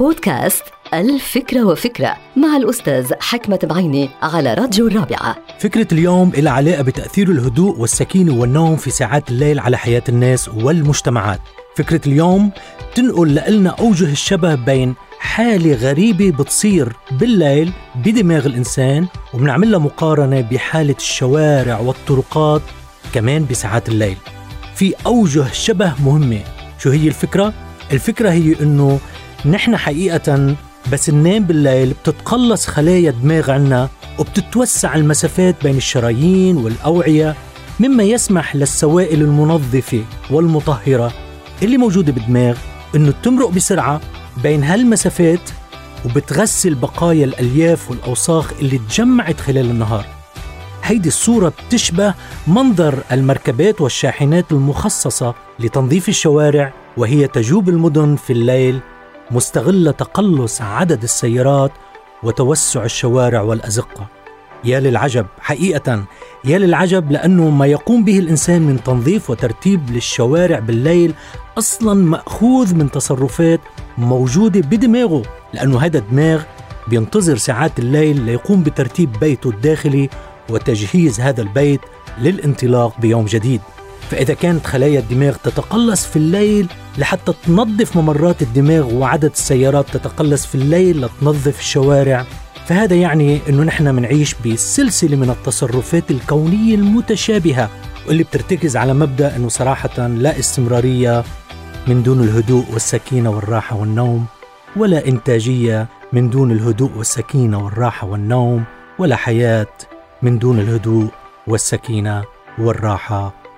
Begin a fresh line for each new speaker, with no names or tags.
بودكاست الفكرة وفكرة مع الأستاذ حكمة بعيني على راديو الرابعة.
فكرة اليوم إلى علاقة بتأثير الهدوء والسكينة والنوم في ساعات الليل على حياة الناس والمجتمعات. فكرة اليوم تنقل لنا أوجه الشبه بين حالة غريبة بتصير بالليل بدماغ الإنسان وبنعمل لها مقارنة بحالة الشوارع والطرقات كمان بساعات الليل. في أوجه شبه مهمة. شو هي الفكرة؟ الفكرة هي أنه نحن حقيقة بس ننام بالليل بتتقلص خلايا الدماغ عنا وبتتوسع المسافات بين الشرايين والأوعية مما يسمح للسوائل المنظفة والمطهرة اللي موجودة بالدماغ إنه تمرق بسرعة بين هالمسافات وبتغسل بقايا الألياف والأوساخ اللي تجمعت خلال النهار. هيدي الصورة بتشبه منظر المركبات والشاحنات المخصصة لتنظيف الشوارع وهي تجوب المدن في الليل مستغلة تقلص عدد السيارات وتوسع الشوارع والأزقة. يا للعجب حقيقة يا للعجب لأنه ما يقوم به الإنسان من تنظيف وترتيب للشوارع بالليل أصلا مأخوذ من تصرفات موجودة بدماغه لأنه هذا الدماغ بينتظر ساعات الليل ليقوم بترتيب بيته الداخلي وتجهيز هذا البيت للانطلاق بيوم جديد. فإذا كانت خلايا الدماغ تتقلص في الليل لحتى تنظف ممرات الدماغ وعدد السيارات تتقلص في الليل لتنظف الشوارع فهذا يعني إنه نحن منعيش بسلسلة من التصرفات الكونية المتشابهة واللي بترتكز على مبدأ إنه صراحة لا استمرارية من دون الهدوء والسكينة والراحة والنوم ولا إنتاجية من دون الهدوء والسكينة والراحة والنوم ولا حياة من دون الهدوء والسكينة والراحة